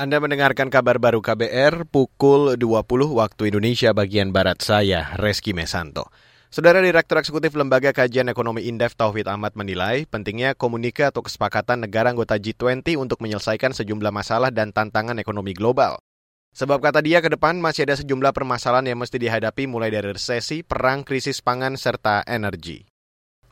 Anda mendengarkan kabar baru KBR pukul 20 waktu Indonesia bagian Barat saya, Reski Mesanto. Saudara Direktur Eksekutif Lembaga Kajian Ekonomi Indef Tauhid Ahmad menilai pentingnya komunika atau kesepakatan negara anggota G20 untuk menyelesaikan sejumlah masalah dan tantangan ekonomi global. Sebab kata dia ke depan masih ada sejumlah permasalahan yang mesti dihadapi mulai dari resesi, perang, krisis pangan, serta energi.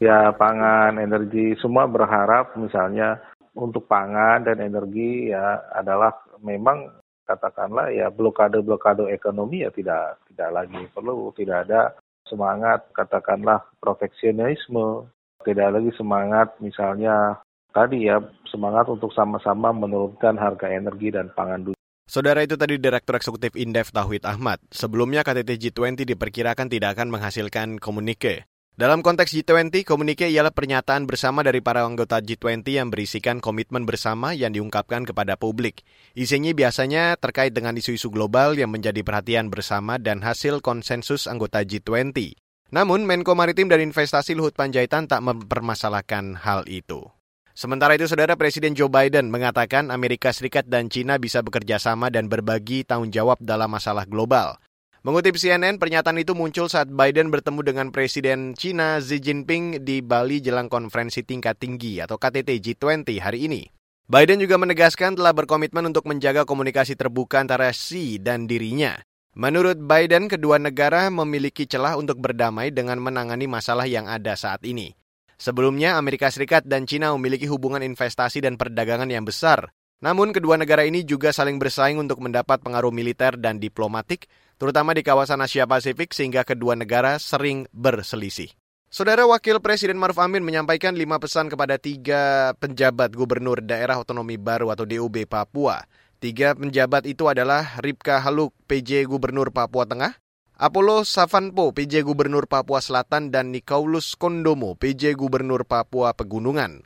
Ya pangan, energi, semua berharap misalnya untuk pangan dan energi ya adalah memang katakanlah ya blokade-blokade ekonomi ya tidak tidak lagi perlu, tidak ada semangat katakanlah proteksionisme, tidak lagi semangat misalnya tadi ya semangat untuk sama-sama menurunkan harga energi dan pangan dunia. Saudara itu tadi Direktur Eksekutif Indef Tauhid Ahmad. Sebelumnya KTT G20 diperkirakan tidak akan menghasilkan komunike. Dalam konteks G20, komunike ialah pernyataan bersama dari para anggota G20 yang berisikan komitmen bersama yang diungkapkan kepada publik. Isinya biasanya terkait dengan isu-isu global yang menjadi perhatian bersama dan hasil konsensus anggota G20. Namun, Menko Maritim dan Investasi Luhut Panjaitan tak mempermasalahkan hal itu. Sementara itu, Saudara Presiden Joe Biden mengatakan Amerika Serikat dan China bisa bekerja sama dan berbagi tanggung jawab dalam masalah global. Mengutip CNN, pernyataan itu muncul saat Biden bertemu dengan Presiden China Xi Jinping di Bali jelang konferensi tingkat tinggi atau KTT G20 hari ini. Biden juga menegaskan telah berkomitmen untuk menjaga komunikasi terbuka antara Xi dan dirinya. Menurut Biden, kedua negara memiliki celah untuk berdamai dengan menangani masalah yang ada saat ini. Sebelumnya, Amerika Serikat dan China memiliki hubungan investasi dan perdagangan yang besar. Namun, kedua negara ini juga saling bersaing untuk mendapat pengaruh militer dan diplomatik terutama di kawasan Asia Pasifik sehingga kedua negara sering berselisih. Saudara Wakil Presiden Maruf Amin menyampaikan lima pesan kepada tiga penjabat gubernur daerah otonomi baru atau DUB Papua. Tiga penjabat itu adalah Ripka Haluk, PJ Gubernur Papua Tengah, Apollo Savanpo, PJ Gubernur Papua Selatan, dan Nikaulus Kondomo, PJ Gubernur Papua Pegunungan.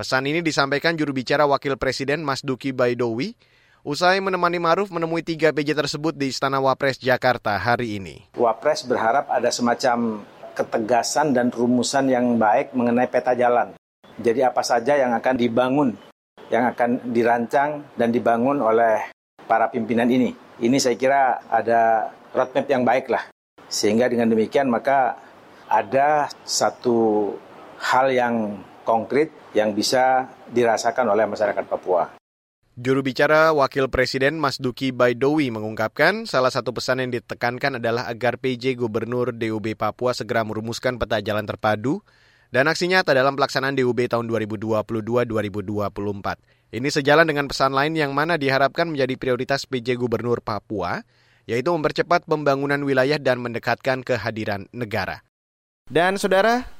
Pesan ini disampaikan juru bicara Wakil Presiden Mas Duki Baidowi Usai menemani Maruf menemui tiga PJ tersebut di Istana Wapres Jakarta hari ini. Wapres berharap ada semacam ketegasan dan rumusan yang baik mengenai peta jalan. Jadi apa saja yang akan dibangun, yang akan dirancang dan dibangun oleh para pimpinan ini. Ini saya kira ada roadmap yang baik lah. Sehingga dengan demikian maka ada satu hal yang konkret yang bisa dirasakan oleh masyarakat Papua. Juru bicara Wakil Presiden Mas Duki Baidowi mengungkapkan salah satu pesan yang ditekankan adalah agar PJ Gubernur DUB Papua segera merumuskan peta jalan terpadu dan aksi nyata dalam pelaksanaan DUB tahun 2022-2024. Ini sejalan dengan pesan lain yang mana diharapkan menjadi prioritas PJ Gubernur Papua, yaitu mempercepat pembangunan wilayah dan mendekatkan kehadiran negara. Dan saudara,